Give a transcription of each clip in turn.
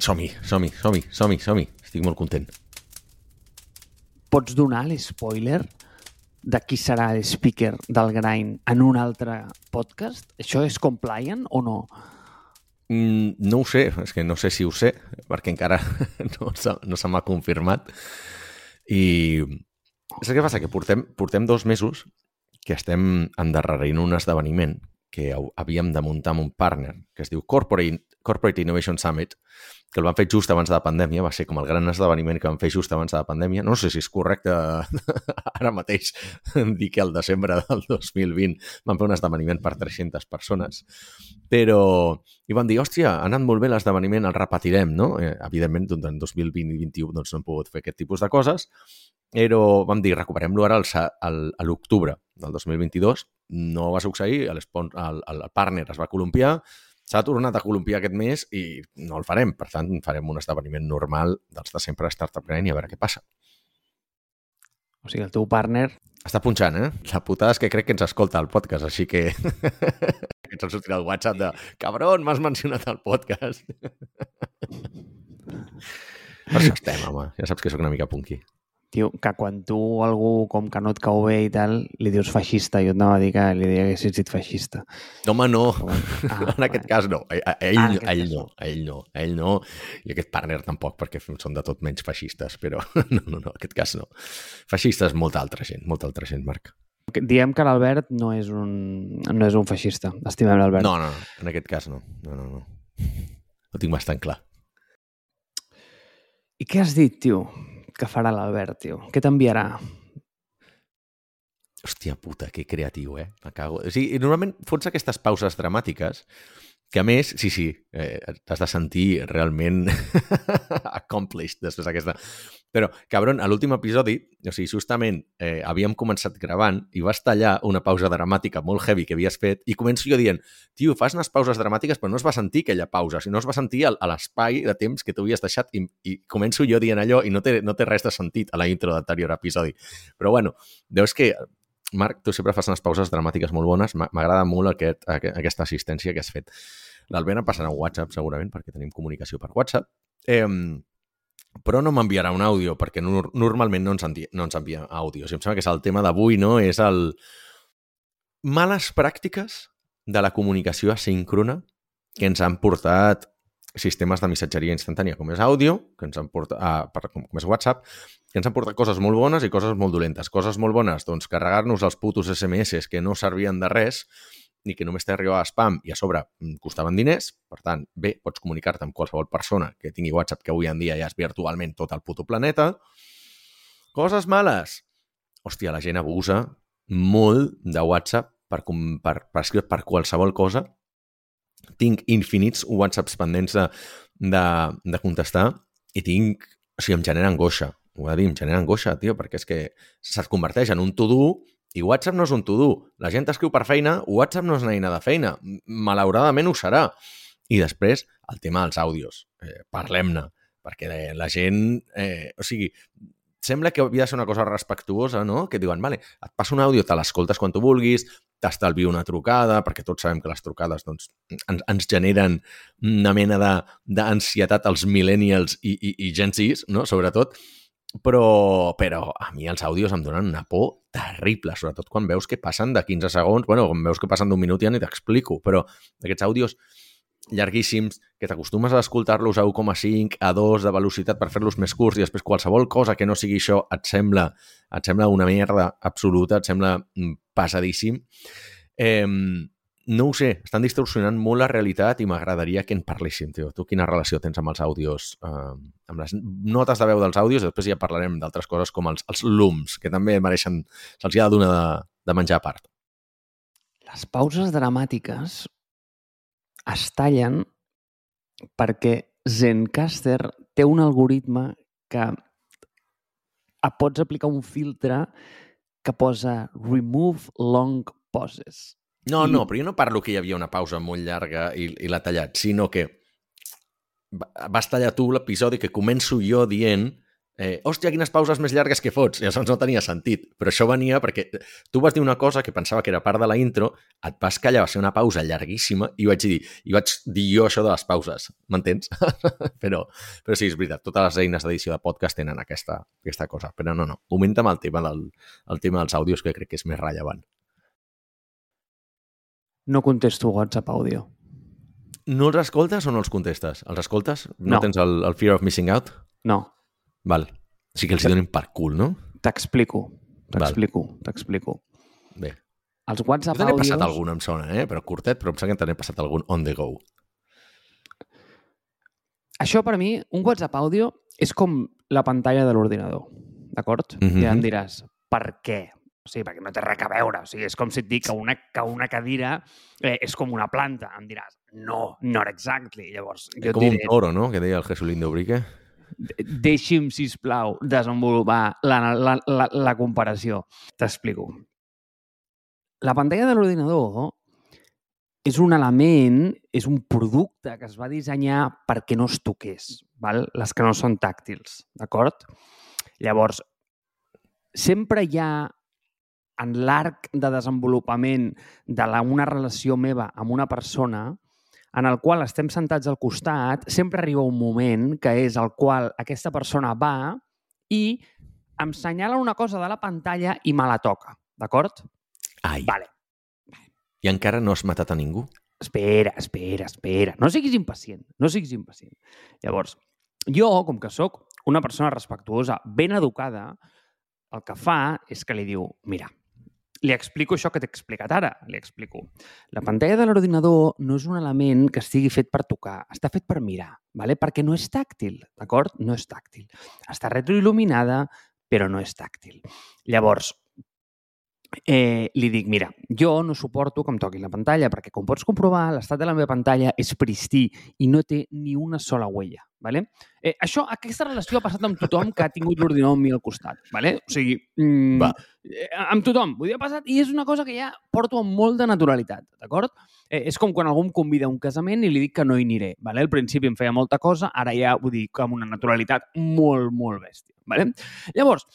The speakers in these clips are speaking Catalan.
Som-hi, som-hi, som-hi, som-hi, som-hi. Estic molt content. Pots donar l'espoiler de qui serà el speaker del Grind en un altre podcast? Això és compliant o no? Mm, no ho sé, és que no sé si ho sé, perquè encara no se, no se m'ha confirmat. I saps què passa? Que portem, portem dos mesos que estem endarrerint un esdeveniment que havíem de muntar amb un partner que es diu Corporate, Corporate Innovation Summit, que el van fer just abans de la pandèmia, va ser com el gran esdeveniment que van fer just abans de la pandèmia. No sé si és correcte ara mateix dir que al desembre del 2020 van fer un esdeveniment per 300 persones, però i van dir, hòstia, ha anat molt bé l'esdeveniment, el repetirem, no? Eh, evidentment, doncs, en 2020 i 2021 doncs, no hem pogut fer aquest tipus de coses, però vam dir, recuperem-lo ara al, a l'octubre del 2022. No va succeir, el, el, el partner es va columpiar, s'ha tornat a columpiar aquest mes i no el farem. Per tant, farem un esdeveniment normal dels de sempre de Startup Grind i a veure què passa. O sigui, el teu partner... Està punxant, eh? La putada és que crec que ens escolta el podcast, així que ens ha sortit el WhatsApp de cabron, m'has mencionat el podcast. per això estem, home. Ja saps que sóc una mica punky. Tio, que quan tu algú com que no et cau bé i tal, li dius feixista, jo et anava a dir que li diria que ets dit feixista. No, home, no. Ah, en aquest cas no. A, a, ell, ah, a ell no. A ell no. A ell no. I aquest partner tampoc, perquè són de tot menys feixistes, però no, no, no, en aquest cas no. Feixistes molta altra gent, molta altra gent, Marc. Diem que l'Albert no, és un, no és un feixista. Estimem l'Albert. No, no, en aquest cas no. No, no, no. Ho tinc bastant clar. I què has dit, tio? Que farà l'Albert, tio? Què t'enviarà? Hòstia puta, que creatiu, eh? Me cago. O sigui, normalment fots aquestes pauses dramàtiques que a més, sí, sí, eh, t'has de sentir realment accomplished després d'aquesta... Però, cabron, a l'últim episodi, o sigui, justament eh, havíem començat gravant i vas tallar una pausa dramàtica molt heavy que havies fet i començo jo dient, tio, fas unes pauses dramàtiques però no es va sentir aquella pausa, sinó es va sentir a l'espai de temps que tu havies deixat i, i començo jo dient allò i no té, no té res de sentit a la intro d'anterior episodi. Però bueno, veus que Marc, tu sempre fas unes pauses dramàtiques molt bones. M'agrada molt aquest, aquesta assistència que has fet. L'Albena passarà un WhatsApp, segurament, perquè tenim comunicació per WhatsApp. Eh, però no m'enviarà un àudio, perquè no, normalment no ens, no ens envia àudio. Sigui, em sembla que és el tema d'avui, no? És el... Males pràctiques de la comunicació asíncrona que ens han portat sistemes de missatgeria instantània com és àudio, que ens han portat, ah, per, com, com és WhatsApp, que ens han portat coses molt bones i coses molt dolentes. Coses molt bones, doncs carregar-nos els putos SMS que no servien de res ni que només t'arribava spam i a sobre mm, costaven diners. Per tant, bé, pots comunicar-te amb qualsevol persona que tingui WhatsApp, que avui en dia ja és virtualment tot el puto planeta. Coses males. Hòstia, la gent abusa molt de WhatsApp per, per, per escriure per qualsevol cosa tinc infinits whatsapps pendents de, de, de contestar i tinc... O sigui, em genera angoixa. Ho he de dir, em genera angoixa, tio, perquè és que se't converteix en un to-do i WhatsApp no és un to-do. La gent escriu per feina, WhatsApp no és una eina de feina. Malauradament ho serà. I després, el tema dels àudios. Eh, Parlem-ne, perquè la gent... Eh, o sigui, sembla que havia de ser una cosa respectuosa, no? Que diuen, vale, et passo un àudio, te l'escoltes quan tu vulguis, t'estalvio una trucada, perquè tots sabem que les trucades doncs, ens, ens generen una mena d'ansietat als millennials i, i, i Gen Z, no? sobretot, però, però a mi els àudios em donen una por terrible, sobretot quan veus que passen de 15 segons, bueno, quan veus que passen d'un minut ja ni t'explico, però aquests àudios llarguíssims, que t'acostumes a escoltar-los a 1,5, a 2 de velocitat per fer-los més curts i després qualsevol cosa que no sigui això et sembla, et sembla una merda absoluta, et sembla mm, passadíssim. Eh, no ho sé, estan distorsionant molt la realitat i m'agradaria que en parléssim, tio. Tu quina relació tens amb els àudios, eh, amb les notes de veu dels àudios, després ja parlarem d'altres coses com els, els lums, que també mereixen, se'ls ha de donar de, de menjar a part. Les pauses dramàtiques es tallen perquè Zencaster té un algoritme que pots aplicar un filtre que posa remove long pauses. No, I... no, però jo no parlo que hi havia una pausa molt llarga i, i l'ha tallat, sinó que vas tallar tu l'episodi que començo jo dient eh, hòstia, quines pauses més llargues que fots. I llavors no tenia sentit. Però això venia perquè tu vas dir una cosa que pensava que era part de la intro, et vas callar, va ser una pausa llarguíssima i vaig dir, i vaig dir jo això de les pauses. M'entens? però, però sí, és veritat, totes les eines d'edició de podcast tenen aquesta, aquesta cosa. Però no, no, augmenta'm el tema, del, el tema dels àudios que crec que és més rellevant. No contesto WhatsApp àudio. No els escoltes o no els contestes? Els escoltes? No, No. tens el, el fear of missing out? No, Val. Sí que els hi donin per cul, no? t'explico. T'explico, t'explico. Bé. Els Jo WhatsApp n'he àudios... passat algun, em sona, eh? Però curtet, però em sembla que te n'he passat algun on the go. Això per mi, un WhatsApp àudio és com la pantalla de l'ordinador, d'acord? Mhm. Ja em diràs, per què? Sigui, perquè no té res a veure. O sigui, és com si et dic que una, que una cadira eh, és com una planta. Em diràs, no, not exactly. Llavors, jo et Com un diré, toro, no?, que deia el Jesulín d'Ubrique. deixi'm, sisplau, desenvolupar la, la, la, la comparació. T'explico. La pantalla de l'ordinador és un element, és un producte que es va dissenyar perquè no es toqués, val? les que no són tàctils, d'acord? Llavors, sempre hi ha en l'arc de desenvolupament de la, una relació meva amb una persona en el qual estem sentats al costat, sempre arriba un moment que és el qual aquesta persona va i em senyala una cosa de la pantalla i me la toca, d'acord? Ai, Vale. i encara no has matat a ningú? Espera, espera, espera. No siguis impacient, no siguis impacient. Llavors, jo, com que sóc una persona respectuosa, ben educada, el que fa és que li diu, mira, li explico això que t'he explicat ara, li explico. La pantalla de l'ordinador no és un element que estigui fet per tocar, està fet per mirar, ¿vale? perquè no és tàctil, d'acord? No és tàctil. Està retroil·luminada, però no és tàctil. Llavors, eh, li dic, mira, jo no suporto que em toquin la pantalla, perquè com pots comprovar, l'estat de la meva pantalla és pristí i no té ni una sola huella. Vale? Eh, això, aquesta relació ha passat amb tothom que ha tingut l'ordinador amb mi al costat. Vale? O sigui, mm, Va. eh, amb tothom. Vull dir, ha passat i és una cosa que ja porto amb molt de naturalitat, d'acord? Eh, és com quan algú em convida a un casament i li dic que no hi aniré. Vale? Al principi em feia molta cosa, ara ja ho dic amb una naturalitat molt, molt bèstia. Vale? Llavors,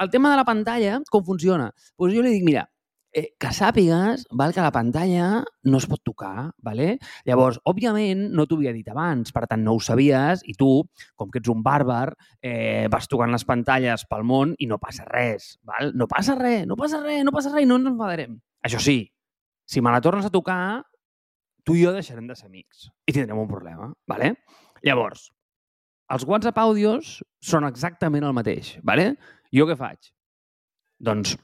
el tema de la pantalla, com funciona? Doncs jo li dic, mira, eh, que sàpigues val, que la pantalla no es pot tocar. Vale? Llavors, òbviament, no t'ho havia dit abans, per tant, no ho sabies, i tu, com que ets un bàrbar, eh, vas tocant les pantalles pel món i no passa res. Val? No passa res, no passa res, no passa res i no ens enfadarem. Això sí, si me la tornes a tocar, tu i jo deixarem de ser amics i tindrem un problema. Vale? Llavors, els WhatsApp àudios són exactament el mateix. Vale? Jo què faig? Doncs,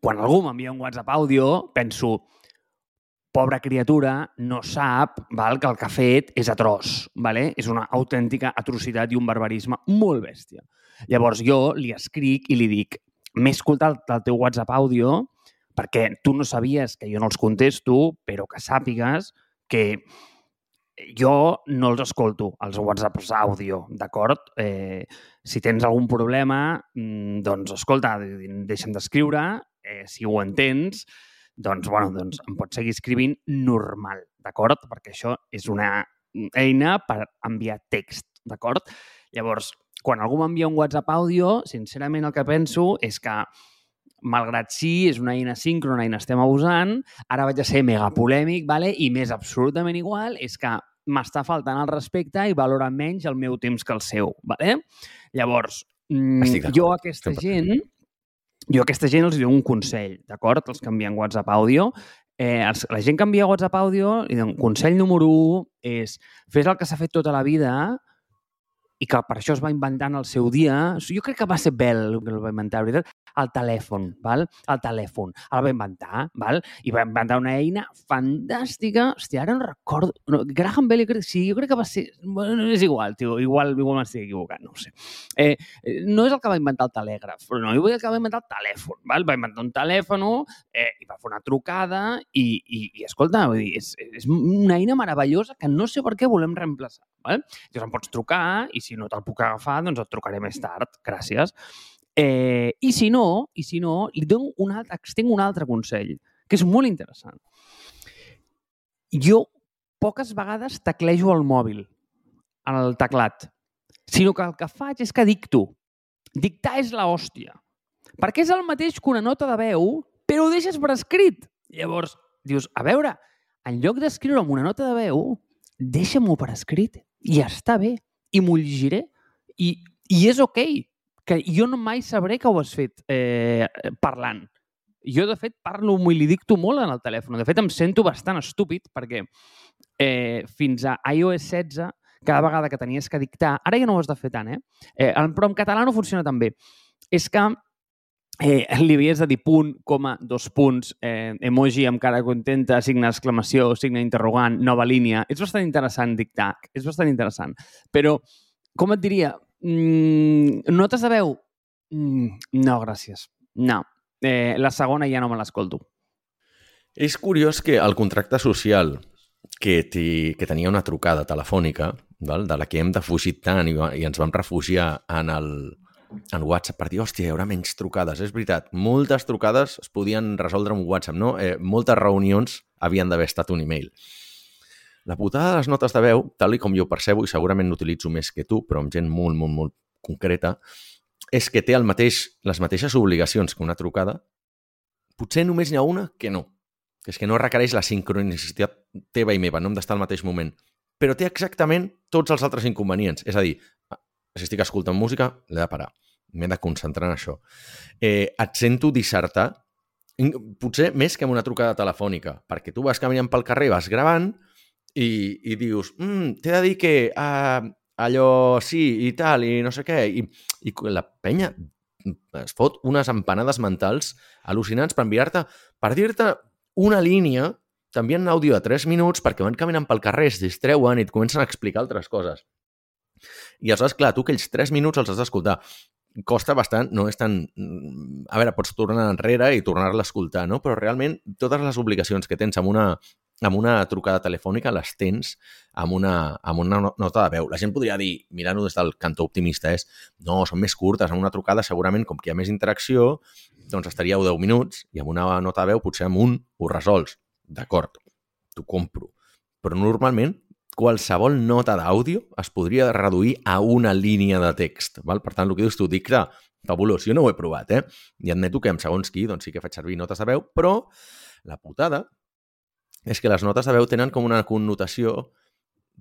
quan algú m'envia un WhatsApp àudio, penso, pobra criatura, no sap val, que el que ha fet és atroç. Vale? És una autèntica atrocitat i un barbarisme molt bèstia. Llavors jo li escric i li dic m'he escoltat el teu WhatsApp àudio perquè tu no sabies que jo no els contesto, però que sàpigues que jo no els escolto, els whatsapps àudio, d'acord? Eh, si tens algun problema, mm, doncs, escolta, deixa'm d'escriure, eh, si ho entens, doncs, bueno, doncs em pots seguir escrivint normal, d'acord? Perquè això és una eina per enviar text, d'acord? Llavors, quan algú m'envia un WhatsApp àudio, sincerament el que penso és que malgrat sí, és una eina síncrona i n'estem abusant, ara vaig a ser mega polèmic, vale? i més absolutament igual, és que m'està faltant el respecte i valora menys el meu temps que el seu. Vale? Llavors, mm, jo a aquesta 100%. gent, jo a aquesta gent els dono un consell, d'acord? Els que envien WhatsApp àudio. Eh, els, la gent que envia WhatsApp àudio, dono, consell número 1 és fes el que s'ha fet tota la vida i que per això es va inventar en el seu dia. Jo crec que va ser Bell que el va inventar, veritat, el telèfon, val? El telèfon. El va inventar, val? I va inventar una eina fantàstica. Hòstia, ara no recordo... No, Graham Bell, crec, sí, jo crec que va ser... Bueno, és igual, tio, igual, igual m'estic equivocant, no ho sé. Eh, eh, no és el que va inventar el telègraf, però no, jo vull el que va inventar el telèfon, val? Va inventar un telèfon eh, i va fer una trucada i, i, i escolta, vull dir, és, és una eina meravellosa que no sé per què volem reemplaçar, val? Llavors em pots trucar i si no te'l puc agafar, doncs et trucaré més tard. Gràcies. Eh, I si no, i si no, li dono un altre, extenc un altre consell, que és molt interessant. Jo poques vegades teclejo el mòbil, el teclat. sinó que el que faig és que dicto. Dictar és la hòstia. Perquè és el mateix que una nota de veu, però ho deixes per escrit. Llavors, dius, a veure, en lloc d'escriure amb una nota de veu, deixa-m'ho per escrit. I ja està bé. I m'ho llegiré. I, I és ok. Que jo no mai sabré que ho has fet eh, parlant. Jo, de fet, parlo i li dicto molt en el telèfon. De fet, em sento bastant estúpid perquè eh, fins a iOS 16 cada vegada que tenies que dictar, ara ja no ho has de fer tant, eh? eh però en català no funciona tan bé. És que eh, li havies de dir punt, coma, dos punts, eh, emoji amb cara contenta, signe d'exclamació, signe interrogant, nova línia. És bastant interessant dictar, és bastant interessant. Però, com et diria, mm, notes de veu? Mm, no, gràcies. No. Eh, la segona ja no me l'escolto. És curiós que el contracte social que, que tenia una trucada telefònica, val? de la que hem defugit tant i, i ens vam refugiar en el, en WhatsApp per dir, hòstia, hi haurà menys trucades. És veritat, moltes trucades es podien resoldre amb WhatsApp, no? Eh, moltes reunions havien d'haver estat un email. La putada de les notes de veu, tal com jo percebo, i segurament n'utilitzo més que tu, però amb gent molt, molt, molt concreta, és que té el mateix, les mateixes obligacions que una trucada. Potser només n'hi ha una que no, que és que no requereix la sincronicitat teva i meva, no hem d'estar al mateix moment. Però té exactament tots els altres inconvenients. És a dir, si estic escoltant música, l'he de parar. M'he de concentrar en això. Eh, et sento dissertar, potser més que amb una trucada telefònica, perquè tu vas caminant pel carrer, vas gravant i, i dius, mm, t'he de dir que uh, allò sí i tal, i no sé què, i, i la penya es fot unes empanades mentals al·lucinants per enviar-te, per dir-te una línia, t'envien un àudio de 3 minuts perquè van caminant pel carrer, es distreuen i et comencen a explicar altres coses. I aleshores, clar, tu aquells 3 minuts els has d'escoltar. Costa bastant, no és tan... A veure, pots tornar enrere i tornar-la a escoltar, no? Però realment totes les obligacions que tens amb una, amb una trucada telefònica les tens amb una, amb una nota de veu. La gent podria dir, mirant-ho des del cantó optimista, és no, són més curtes, amb una trucada segurament com que hi ha més interacció, doncs estaríeu 10 minuts i amb una nota de veu potser amb un ho resols. D'acord, t'ho compro. Però normalment qualsevol nota d'àudio es podria reduir a una línia de text. Val? Per tant, el que dius tu, dic que fabulós. Jo no ho he provat, eh? I admeto que amb segons qui doncs sí que faig servir notes de veu, però la putada és que les notes de veu tenen com una connotació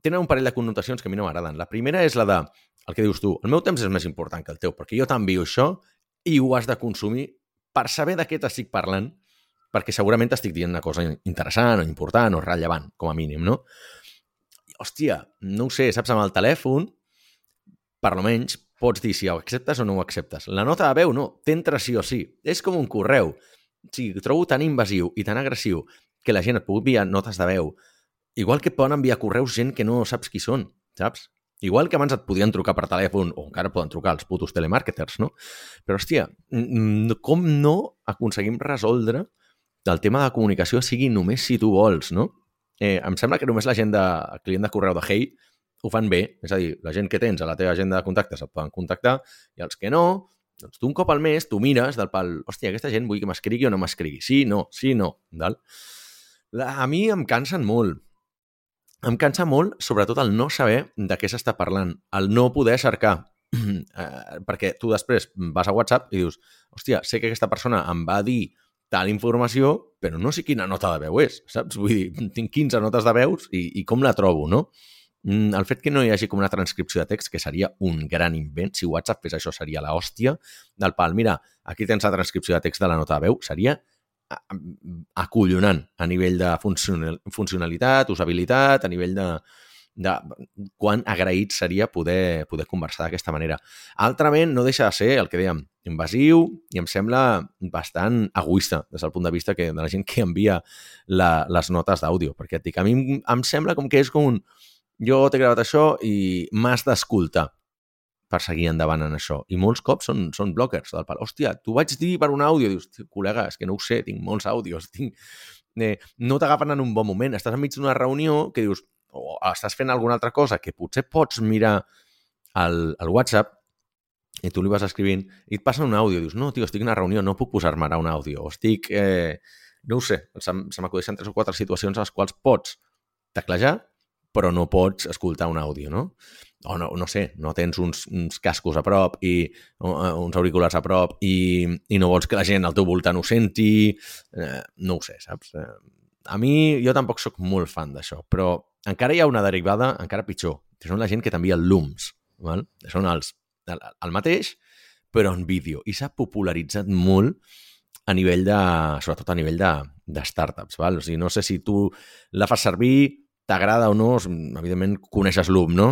tenen un parell de connotacions que a mi no m'agraden. La primera és la de, el que dius tu, el meu temps és més important que el teu, perquè jo t'envio això i ho has de consumir per saber de què t'estic parlant, perquè segurament t'estic dient una cosa interessant o important o rellevant, com a mínim, no? Hòstia, no ho sé, saps, amb el telèfon, per lo menys, pots dir si ho acceptes o no ho acceptes. La nota de veu no, t'entra sí o sí. És com un correu. Sigui, trobo tan invasiu i tan agressiu que la gent et pugui enviar notes de veu, igual que poden enviar correus gent que no saps qui són, saps? Igual que abans et podien trucar per telèfon, o encara poden trucar els putos telemarketers, no? Però, hòstia, com no aconseguim resoldre el tema de comunicació sigui només si tu vols, no? Eh, em sembla que només la gent de client de correu de Hey ho fan bé. És a dir, la gent que tens a la teva agenda de contactes et poden contactar i els que no, doncs tu un cop al mes tu mires del pal, hòstia, aquesta gent vull que m'escrigui o no m'escrigui. Sí, no, sí, no. La, a mi em cansen molt. Em cansa molt, sobretot, el no saber de què s'està parlant, el no poder cercar. eh, perquè tu després vas a WhatsApp i dius, hòstia, sé que aquesta persona em va dir tal informació, però no sé quina nota de veu és, saps? Vull dir, tinc 15 notes de veus i, i com la trobo, no? Mm, el fet que no hi hagi com una transcripció de text, que seria un gran invent, si WhatsApp fes això seria la hòstia del pal. Mira, aquí tens la transcripció de text de la nota de veu, seria acollonant a nivell de funcionalitat, usabilitat, a nivell de, de quan agraït seria poder, poder conversar d'aquesta manera. Altrament, no deixa de ser el que dèiem, invasiu i em sembla bastant egoista des del punt de vista que, de la gent que envia la, les notes d'àudio, perquè et dic, a mi em, em sembla com que és com un jo t'he gravat això i m'has d'escoltar per seguir endavant en això. I molts cops són, són blockers del pal. Hòstia, t'ho vaig dir per un àudio. Dius, col·lega, és que no ho sé, tinc molts àudios. Tinc... Eh, no t'agafen en un bon moment. Estàs enmig d'una reunió que dius, o estàs fent alguna altra cosa que potser pots mirar al, al WhatsApp i tu li vas escrivint i et passa un àudio, dius, no, tio, estic en una reunió, no puc posar-me ara un àudio, o estic, eh, no ho sé, se, se m'acudeixen tres o quatre situacions a les quals pots teclejar, però no pots escoltar un àudio, no? o no, no sé, no tens uns, uns cascos a prop i uns auriculars a prop i, i no vols que la gent al teu voltant ho senti, eh, no ho sé, saps? Eh, a mi, jo tampoc sóc molt fan d'això, però encara hi ha una derivada encara pitjor, que són la gent que t'envia llums, val? són els, el, el mateix, però en vídeo, i s'ha popularitzat molt a nivell de, sobretot a nivell de, de startups, val? O sigui, no sé si tu la fas servir, t'agrada o no, evidentment coneixes l'UM, no?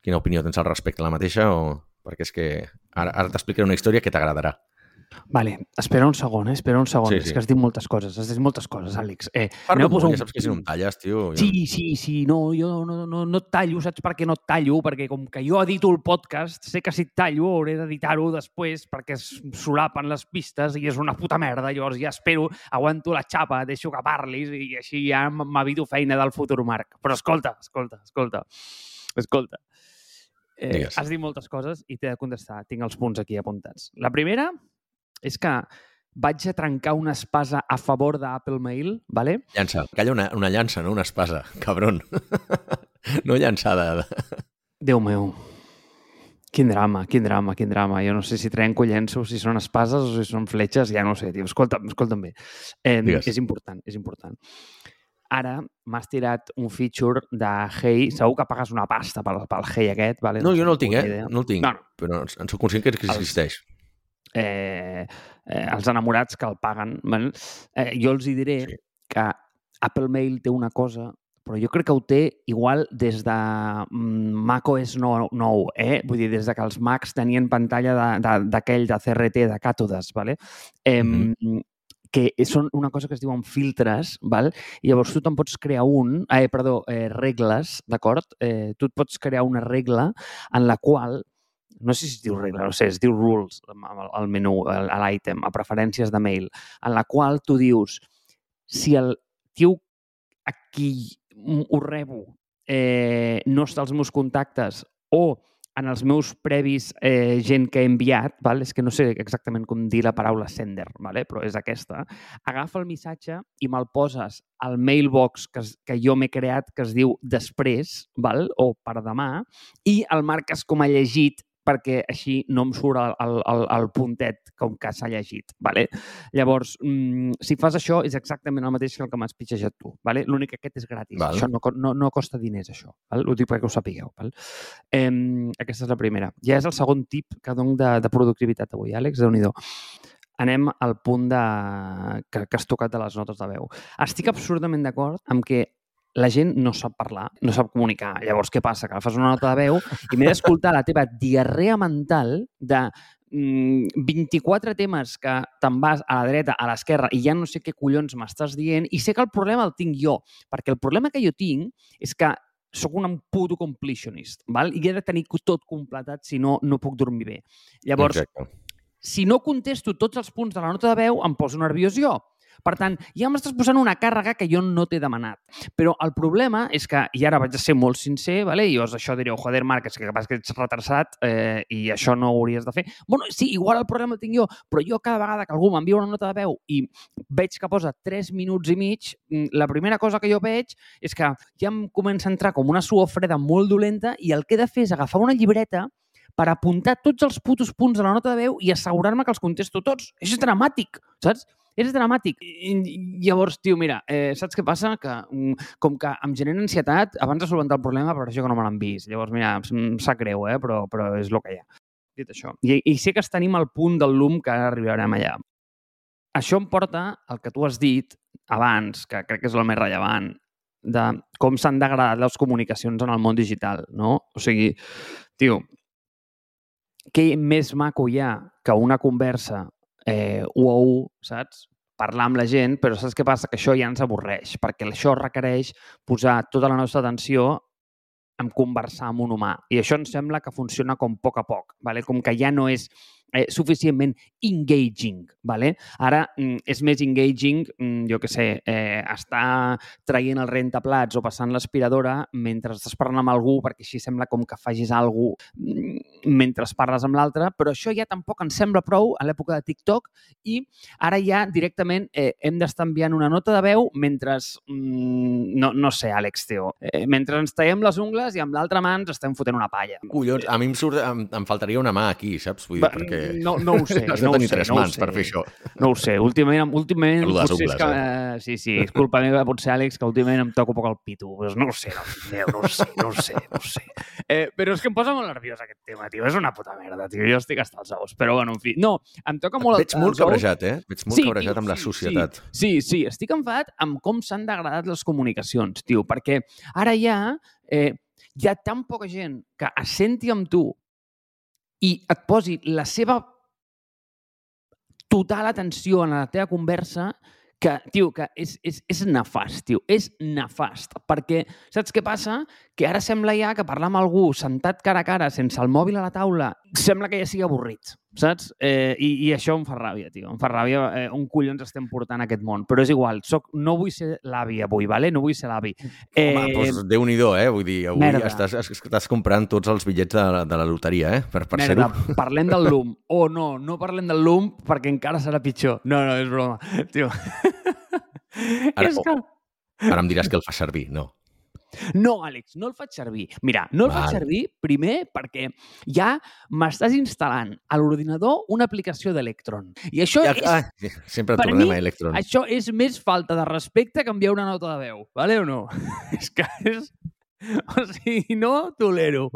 Quina opinió tens al respecte, la mateixa o...? Perquè és que ara, ara t'explicaré una història que t'agradarà. Vale, espera un segon, eh? espera un segon. Sí, Sí. És que has dit moltes coses, has dit moltes coses, Àlex. Eh, Parlo posar un- ja saps que si no em talles, tio... Jo... Sí, sí, sí, no, jo no, no, no et tallo, saps per què no et tallo? Perquè com que jo edito el podcast, sé que si et tallo hauré d'editar-ho després perquè es solapen les pistes i és una puta merda, llavors ja espero, aguanto la xapa, deixo que parlis i així ja m'evito feina del futur Marc. Però escolta, escolta, escolta, escolta. Eh, Digues. has dit moltes coses i t'he de contestar. Tinc els punts aquí apuntats. La primera és que vaig a trencar una espasa a favor d'Apple Mail, ¿vale? Llança. Calla una, una llança, no una espasa. Cabron. no llançada. Déu meu. Quin drama, quin drama, quin drama. Jo no sé si trenco llenços, si són espases o si són fletxes, ja no sé, tio. Escolta'm, escolta'm bé. Eh, Digues. és important, és important. Ara m'has tirat un feature de Hey, segur que pagues una pasta pel, pel Hey aquest, vale? No, jo no el tinc eh? idea. No el tinc. No, no. Però en soc conscient que existeix. Eh, eh, els enamorats que el paguen. Eh, jo els hi diré Sí. que Apple Mail té una cosa però jo crec que ho té igual des de mm, macOS 9, 9 eh? vull dir, des de que els Macs tenien pantalla de- de- d'aquell de, de CRT, de càtodes, vale? eh, Mhm. que són una cosa que es diuen filtres, val? i llavors tu te'n pots crear un, eh, perdó, eh, regles, d'acord? Eh, tu et pots crear una regla en la qual no sé si es diu regla, no sé, es diu rules al, menú, a l'item, a preferències de mail, en la qual tu dius si el tio a qui ho rebo eh, no està als meus contactes o en els meus previs eh, gent que he enviat, val? és que no sé exactament com dir la paraula sender, vale? però és aquesta, agafa el missatge i me'l poses al mailbox que, que jo m'he creat que es diu després, val? o per demà, i el marques com a llegit perquè així no em surt el, el, el, el puntet com que s'ha llegit. Vale? Llavors, mm, si fas això, és exactament el mateix que el que m'has pitjejat tu. Vale? L'únic que aquest és gratis. Val. Això no, no, no costa diners, això. Val? Ho dic perquè ho sapigueu. Val? Eh, aquesta és la primera. Ja és el segon tip que dono de, de productivitat avui, Àlex, déu nhi Anem al punt de... que, que has tocat de les notes de veu. Estic absurdament d'acord amb que la gent no sap parlar, no sap comunicar. Llavors, què passa? Que fas una nota de veu i m'he d'escoltar la teva diarrea mental de mm, 24 temes que te'n vas a la dreta, a l'esquerra i ja no sé què collons m'estàs dient i sé que el problema el tinc jo, perquè el problema que jo tinc és que sóc un puto completionist, val? i he de tenir tot completat, si no, no puc dormir bé. Llavors, Exacte. si no contesto tots els punts de la nota de veu, em poso nerviós jo. Per tant, ja m'estàs posant una càrrega que jo no t'he demanat. Però el problema és que, i ara vaig a ser molt sincer, vale? i llavors això direu, joder, Marc, és que capaz que ets retrasat eh, i això no ho hauries de fer. Bueno, sí, igual el problema el tinc jo, però jo cada vegada que algú m'envia una nota de veu i veig que posa 3 minuts i mig, mm, la primera cosa que jo veig és que ja em comença a entrar com una suor freda molt dolenta i el que he de fer és agafar una llibreta per apuntar tots els putos punts de la nota de veu i assegurar-me que els contesto tots. Això és dramàtic, saps? És dramàtic. I, llavors, tio, mira, eh, saps què passa? Que mm, com que em genera ansietat, abans de solventar el problema, per això que no me l'han vist. Llavors, mira, em sap greu, eh? però, però és el que hi ha. Dit això. I, I sé que tenim al punt del LUM que arribarem allà. Això em porta al que tu has dit abans, que crec que és el més rellevant, de com s'han degradar les comunicacions en el món digital, no? O sigui, tio, què més maco hi ha que una conversa eh, u a u, saps? Parlar amb la gent, però saps què passa? Que això ja ens avorreix, perquè això requereix posar tota la nostra atenció en conversar amb un humà. I això ens sembla que funciona com a poc a poc, vale? com que ja no és eh, suficientment engaging, ¿vale? Ara mm, és més engaging, mm, jo que sé, eh, estar traient el rentaplats o passant l'aspiradora mentre estàs parlant amb algú, perquè així sembla com que facis alguna cosa mentre parles amb l'altre, però això ja tampoc ens sembla prou a l'època de TikTok i ara ja directament eh, hem d'estar enviant una nota de veu mentre, mm, no, no sé, Àlex, tio, eh, mentre ens traiem les ungles i amb l'altra mà ens estem fotent una palla. Collons, a mi em, surt, em, em faltaria una mà aquí, saps? Vull dir, Va, perquè... No, no ho sé, Has no de ho tenir sé, tres no mans sé. per fer això. No ho sé, últimament, últimament les potser és ungles, que... Eh? Sí, sí, és culpa meva, potser, Àlex, que últimament em toco poc el pito. Pues no ho sé, no, meu, no ho sé, no ho sé, no ho sé. Eh, però és que em posa molt nerviós aquest tema, tio. És una puta merda, tio. Jo estic hasta els ous. Però, bueno, en fi. No, em toca molt... Veig molt cabrejat, eh? Veig molt Sí, cabrejat tio, amb la sí, societat. Sí, sí, estic enfadat amb com s'han degradat les comunicacions, tio, perquè ara ja eh, hi ha tan poca gent que es senti amb tu i et posi la seva total atenció en la teva conversa que, tio, que és, és, és nefast, tio, és nefast, perquè saps què passa? Que ara sembla ja que parlar amb algú sentat cara a cara sense el mòbil a la taula sembla que ja sigui avorrit, saps? Eh, i, I això em fa ràbia, tio, em fa ràbia eh, on collons estem portant aquest món, però és igual, soc, no vull ser l'avi avui, vale? no vull ser l'avi. Eh... Home, doncs Déu-n'hi-do, eh? Vull dir, avui merda. estàs, estàs comprant tots els bitllets de, la- de la loteria, eh? Per, per Merda, ser-ho. parlem del LUM. O oh, no, no parlem del LUM perquè encara serà pitjor. No, no, és broma. Tio. Ara- és que... Ara em diràs que el fa servir. No. No, Àlex, no el faig servir. Mira, no el faig Val. servir primer perquè ja m'estàs instal·lant a l'ordinador una aplicació d'Electron. I això Ja, és ah, sempre per tornem mi, a Electron. Això és més falta de respecte que enviar una nota de veu, vale o no? és que és... O sigui, no ho tolero.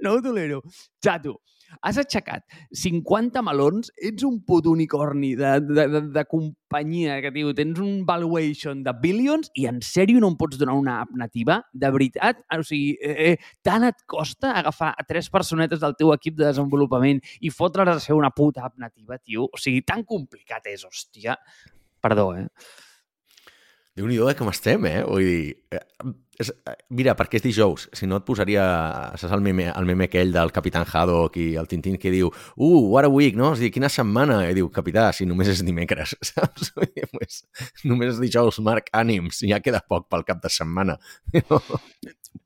No ho tolero. Xato, has aixecat 50 melons, ets un puto unicorni de, de, de, de companyia que, tio, tens un valuation de billions i en sèrio no em pots donar una app nativa? De veritat? O sigui, eh, eh, tant et costa agafar a tres personetes del teu equip de desenvolupament i fotre's a ser una puta app nativa, tio? O sigui, tan complicat és, hòstia. Perdó, eh? Déu-n'hi-do eh, com estem, eh? Vull dir... Eh, és, eh, mira, perquè és dijous. Si no et posaria... Saps el meme, el meme aquell del Capitán Haddock i el Tintín que diu uh, what a week, no? És dir, quina setmana? I diu, capità, si només és dimecres, saps? Dir, pues, només és dijous, Marc, ànims, ja queda poc pel cap de setmana.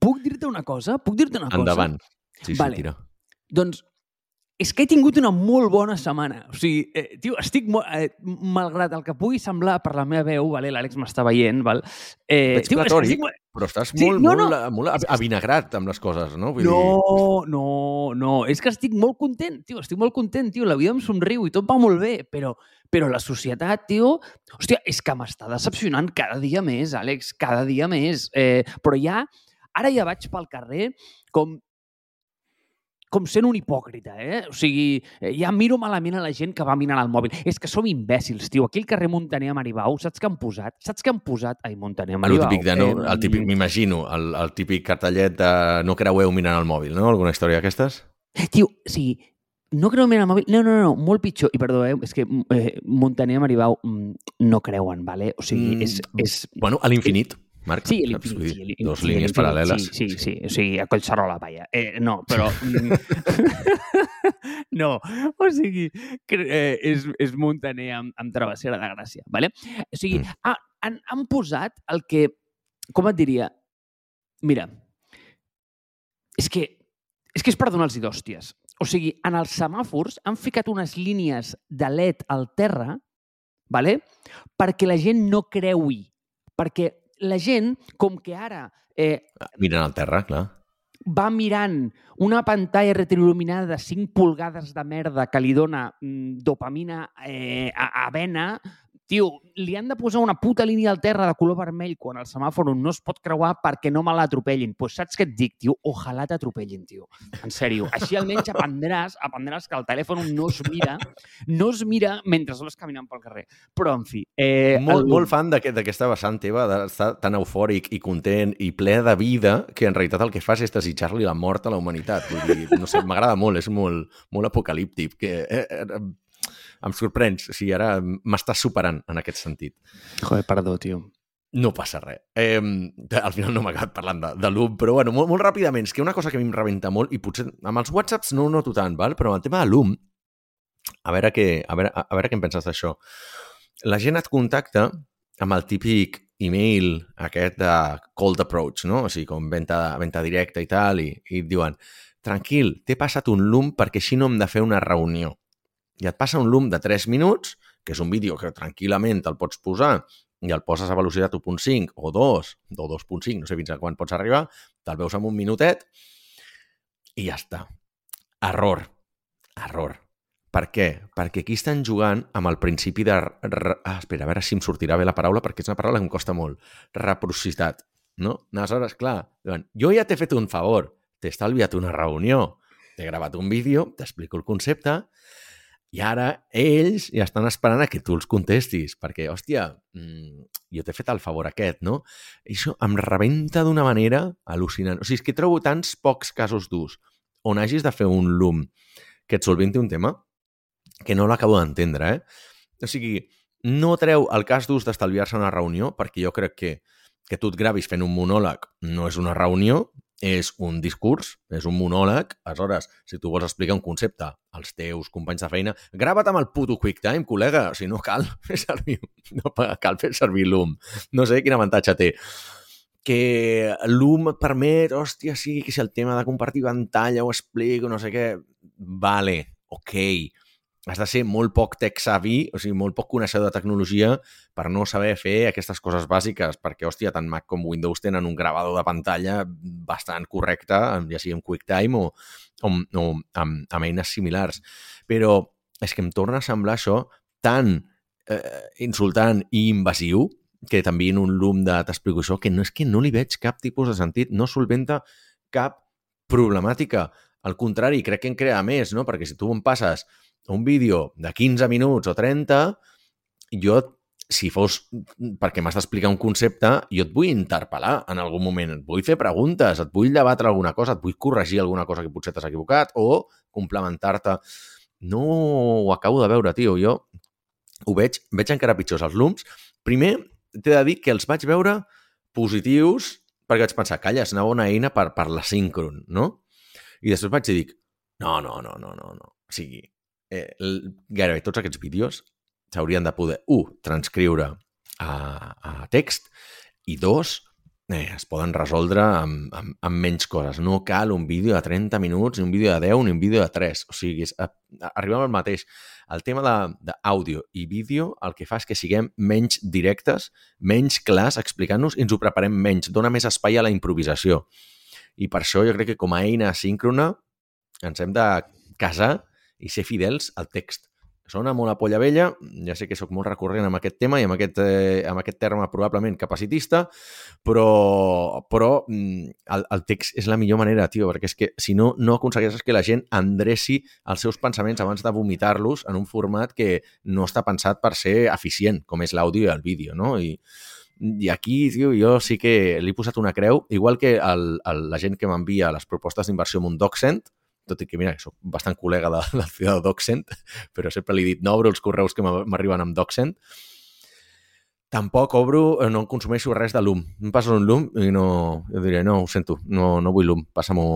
Puc dir-te una cosa? Puc dir-te una cosa? Endavant. Sí, sí, Vale. tira. Doncs és que he tingut una molt bona setmana. O sigui, eh, tio, estic molt... Eh, malgrat el que pugui semblar per la meva veu, vale? l'Àlex m'està veient, val? Eh, Veig que platòric, estic molt- però estàs Sí, molt, no, molt, no. molt avinagrat amb les coses, no? Vull dir, No, no, no. És que estic molt content, tio. Estic molt content, tio. La vida em somriu i tot va molt bé, però, però la societat, tio... Hòstia, és que m'està decepcionant cada dia més, Àlex, cada dia més. Eh, però ja, ara ja vaig pel carrer com com sent un hipòcrita, eh? O sigui, eh, ja miro malament a la gent que va mirant al mòbil. És que som imbècils, tio. Aquí al carrer Montaner a Maribau, saps què han posat? Saps què han posat? Ai, Montaner a el Maribau. típic de no, Eh, el típic, m'imagino, el, el típic cartellet de no creueu mirant el mòbil, no? Alguna història d'aquestes? Tio, o sigui, no creu mirar el mòbil. No, no, no, molt pitjor. I perdó, eh, és que eh, Montaner i Maribau mm, no creuen, vale? O sigui, és... és Bueno, a l'infinit, Marc. Sí, saps? Vull dir, Sí, Dos sí, línies paral·leles. Sí, sí, sí, o sigui, a Collserola, vaja. Eh, no, però... mm, no, o sigui, que, eh, és, és Montaner amb, amb Travessera de Gràcia, vale? O sigui, Mm. ah, han, han posat el que... Com et diria? Mira, és que és que és per donar-los d'hòsties. O sigui, en els semàfors han ficat unes línies de LED al terra vale? perquè la gent no creui. Perquè la gent, com que ara eh, Mirant al terra, clar. va mirant una pantalla retroil·luminada de 5 pulgades de merda que li dona mm, dopamina eh, a, a vena, tio, li han de posar una puta línia al terra de color vermell quan el semàfor no es pot creuar perquè no me l'atropellin. Doncs pues saps què et dic, tio? Ojalà t'atropellin, tio. En sèrio. Així almenys aprendràs, aprendràs que el telèfon no es mira, no es mira mentre vas caminant pel carrer. Però, en fi... Eh, molt, el- molt fan d'aquest- d'aquesta vessant teva, d'estar tan eufòric i content i ple de vida que en realitat el que fas és desitjar-li la mort a la humanitat. Vull dir, no sé, m'agrada molt, és molt, molt apocalíptic. Que, eh, eh, em sorprens, o sigui, ara m'estàs superant en aquest sentit. Joder, perdó, tio. No passa res. Eh, al final no m'ha acabat parlant de, de l'UM, però bueno, molt, molt ràpidament, és que una cosa que a mi em rebenta molt, i potser amb els whatsapps no ho noto tant, val? però amb el tema de l'UM, A veure què, a veure, a veure què en penses d'això. La gent et contacta amb el típic email aquest de cold approach, no? O sigui, com venda, venda directa i tal, i, i et diuen tranquil, t'he passat un loom perquè així no hem de fer una reunió. I et passa un loom de 3 minuts, que és un vídeo que tranquil·lament el pots posar i el poses a velocitat 1.5 o 2, o 2.5, no sé fins a quan pots arribar, te'l veus en un minutet i ja està. Error. Error. Per què? Perquè aquí estan jugant amb el principi de... Ah, espera, a veure si em sortirà bé la paraula, perquè és una paraula que em costa molt. Reciprocitat. No? Aleshores, clar, diuen, jo ja t'he fet un favor, t'he estalviat una reunió, t'he gravat un vídeo, t'explico el concepte, i ara ells ja estan esperant a que tu els contestis, perquè, hòstia, mmm, jo t'he fet el favor aquest, no? I això em rebenta d'una manera al·lucinant. O sigui, és que trobo tants pocs casos d'ús on hagis de fer un loom que et solventi un tema que no l'acabo d'entendre, eh? O sigui, no treu el cas d'ús d'estalviar-se una reunió, perquè jo crec que que tu et gravis fent un monòleg no és una reunió, és un discurs, és un monòleg. Aleshores, si tu vols explicar un concepte als teus companys de feina, grava't amb el puto QuickTime, col·lega. Sigui, no cal fer servir, no cal fer servir Loom. No sé quin avantatge té. Que Loom et permet, hòstia, sí, que si el tema de compartir pantalla ho explico, no sé què... Vale, ok has de ser molt poc tech savvy, o sigui, molt poc coneixedor de tecnologia per no saber fer aquestes coses bàsiques, perquè, hòstia, tant Mac com Windows tenen un gravador de pantalla bastant correcte, ja sigui amb QuickTime o, o, o amb, amb eines similars. Però és que em torna a semblar això tan eh, insultant i invasiu que també en un loom de t'explico això, que no és que no li veig cap tipus de sentit, no solventa cap problemàtica. Al contrari, crec que en crea més, no? Perquè si tu em passes un vídeo de 15 minuts o 30, jo, si fos perquè m'has d'explicar un concepte, jo et vull interpel·lar en algun moment, et vull fer preguntes, et vull debatre alguna cosa, et vull corregir alguna cosa que potser t'has equivocat o complementar-te. No ho acabo de veure, tio. Jo ho veig, veig encara pitjors els looms. Primer, t'he de dir que els vaig veure positius perquè vaig pensar, calla, és una bona eina per, per la síncron, no? I després vaig dir, no, no, no, no, no, no. O sigui, eh, gairebé tots aquests vídeos s'haurien de poder, un, transcriure a, a text i dos, eh, es poden resoldre amb, amb, amb menys coses. No cal un vídeo de 30 minuts, ni un vídeo de 10, ni un vídeo de 3. O sigui, és, a, a, arribem al mateix. El tema d'àudio i vídeo el que fa és que siguem menys directes, menys clars explicant-nos i ens ho preparem menys. Dóna més espai a la improvisació. I per això jo crec que com a eina síncrona ens hem de casar i ser fidels al text. Sona molt a polla vella, ja sé que sóc molt recurrent amb aquest tema i amb aquest, eh, amb aquest terme probablement capacitista, però, però mm, el, el text és la millor manera, tio, perquè és que si no, no aconsegueixes que la gent endreci els seus pensaments abans de vomitar-los en un format que no està pensat per ser eficient, com és l'àudio i el vídeo, no? I, i aquí, tio, jo sí que li he posat una creu, igual que el, el, la gent que m'envia les propostes d'inversió amb un DocSend, tot i que, mira, soc bastant col·lega de, de la ciutat de DocSend, però sempre li he dit no obro els correus que m'arriben amb DocSend. Tampoc obro, eh, no consumeixo res de Loom. Em passes un Loom i no... Jo diré, no, ho sento, no, no vull Loom, passa-m'ho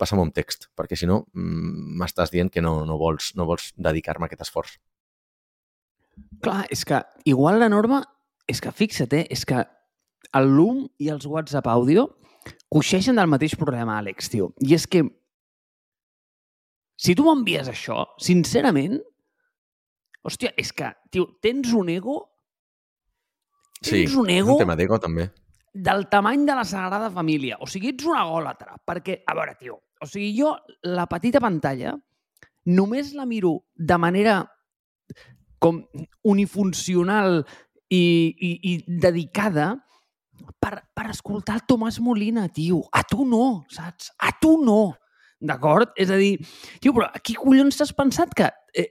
passa amb text, perquè si no mm, m'estàs dient que no, no vols, no vols dedicar-me a aquest esforç. Clar, és que igual la norma, és que fixa't, eh, és que el Loom i els WhatsApp àudio coixeixen del mateix problema, Àlex, tio. I és que si tu m'envies això, sincerament, hòstia, és que, tio, tens un ego... Tens sí, un ego... un tema d'ego, també. Del tamany de la Sagrada Família. O sigui, ets un agòlatra. Perquè, a veure, tio, o sigui, jo la petita pantalla només la miro de manera com unifuncional i, i, i dedicada per, per escoltar el Tomàs Molina, tio. A tu no, saps? A tu no. D'acord? És a dir, tio, però qui collons t'has pensat que... Eh,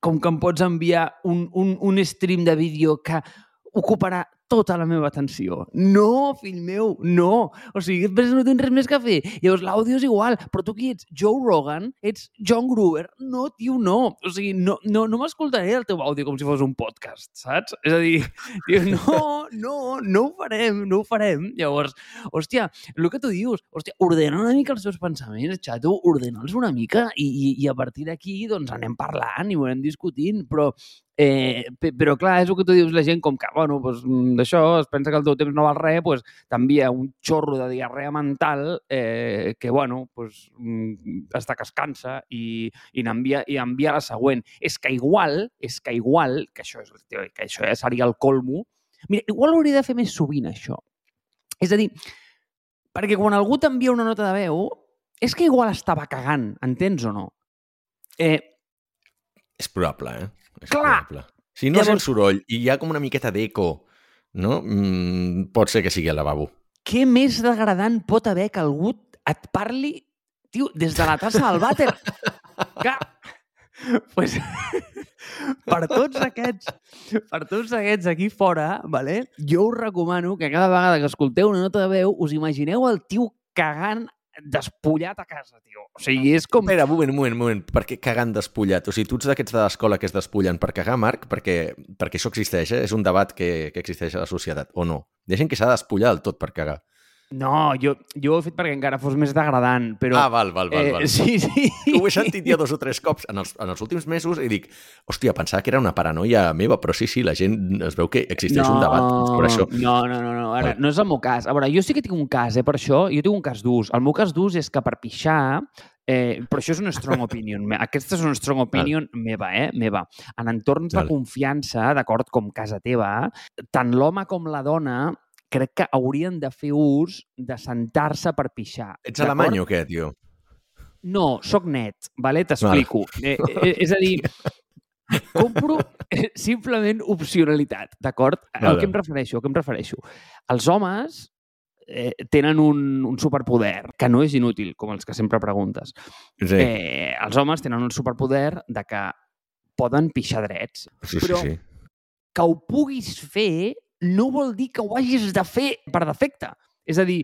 com que em pots enviar un, un, un stream de vídeo que ocuparà tota la meva atenció. No, fill meu, no. O sigui, després no tens res més que fer. Llavors, l'àudio és igual, però tu qui ets? Joe Rogan? Ets John Gruber? No, tio, no. O sigui, no, no, no m'escoltaré el teu àudio com si fos un podcast, saps? És a dir, tio, no, no, no ho farem, no ho farem. Llavors, hòstia, el que tu dius, hòstia, ordena una mica els teus pensaments, xato, ordena'ls una mica i, i, i a partir d'aquí, doncs, anem parlant i ho anem discutint, però Eh, però clar, és el que tu dius la gent com que, bueno, doncs, d'això es pensa que el teu temps no val res, doncs, t'envia un xorro de diarrea mental eh, que, bueno, doncs, està que es cansa i, i n'envia i envia la següent. És que igual, és que igual, que això, és, que això ja seria el colmo, mira, igual hauria de fer més sovint això. És a dir, perquè quan algú t'envia una nota de veu, és que igual estava cagant, entens o no? Eh, és probable, eh? És Clar. probable. Si no Llavors... sent soroll i hi ha com una miqueta d'eco, no? Mm, pot ser que sigui al lavabo. Què més degradant pot haver que algú et parli, tio, des de la tassa del vàter? que... Pues, per tots aquests per tots aquests aquí fora, vale? jo us recomano que cada vegada que escolteu una nota de veu us imagineu el tio cagant despullat a casa, tio. O sigui, és com... Espera, moment, moment, moment. Per què cagant despullat? O sigui, tu ets d'aquests de l'escola que es despullen per cagar, Marc? Perquè, perquè això existeix, eh? És un debat que, que existeix a la societat, o no? Hi ha gent que s'ha de despullar del tot per cagar. No, jo, jo ho he fet perquè encara fos més degradant, però... Ah, val, val, val. Eh, val. sí, sí. Ho he sentit ja dos o tres cops en els, en els últims mesos i dic, hòstia, pensava que era una paranoia meva, però sí, sí, la gent es veu que existeix no, un debat per això. No, no, no, no. Ara, no és el meu cas. A veure, jo sí que tinc un cas, eh, per això. Jo tinc un cas d'ús. El meu cas d'ús és que per pixar Eh, però això és una strong opinion. Aquesta és una strong opinion Val. meva, eh? Meva. En entorns Val. de confiança, d'acord, com casa teva, tant l'home com la dona crec que haurien de fer ús de sentar-se per pixar. Ets alemany o què, tio? No, sóc net, vale? t'explico. Eh, eh, és a dir, compro simplement opcionalitat, d'acord? Vale. A què em refereixo? A què em refereixo? Els homes eh, tenen un, un superpoder que no és inútil, com els que sempre preguntes. Sí. Eh, els homes tenen un superpoder de que poden pixar drets, Sí, però sí, sí. que ho puguis fer no vol dir que ho hagis de fer per defecte. És a dir,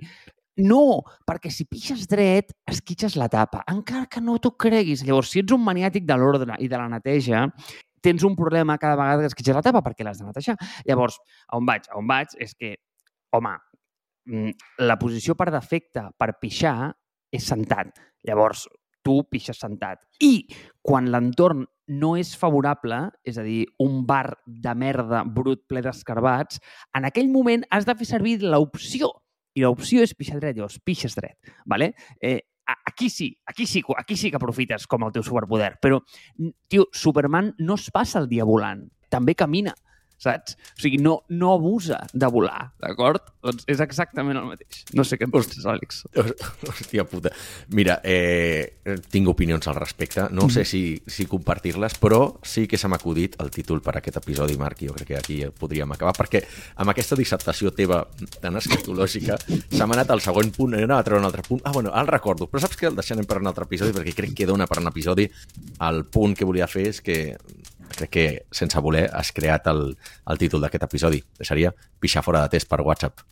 no, perquè si pixes dret, esquitxes la tapa, encara que no t'ho creguis. Llavors, si ets un maniàtic de l'ordre i de la neteja, tens un problema cada vegada que esquitxes la tapa perquè l'has de netejar. Llavors, on vaig? On vaig és que, home, mm, la posició per defecte per pixar és sentat. Llavors, tu pixes sentat. I quan l'entorn no és favorable, és a dir, un bar de merda brut ple d'escarbats, en aquell moment has de fer servir l'opció. I l'opció és pixar dret, llavors pixes dret. Vale? Eh, aquí sí, aquí sí, aquí sí que aprofites com el teu superpoder. Però, tio, Superman no es passa el dia volant, també camina, saps? O sigui, no, no abusa de volar, d'acord? Doncs és exactament el mateix. No sé què en penses, Àlex. Hòstia puta. Mira, eh, tinc opinions al respecte. No sé si, si compartir-les, però sí que se m'ha acudit el títol per a aquest episodi, Marc, i jo crec que aquí podríem acabar, perquè amb aquesta dissertació teva tan escatològica s'ha anat al següent punt, anava a treure un altre punt. Ah, bueno, el recordo, però saps què? El deixarem per un altre episodi, perquè crec que dona per un episodi. El punt que volia fer és que crec que sense voler has creat el, el títol d'aquest episodi. Seria pixar fora de test per WhatsApp.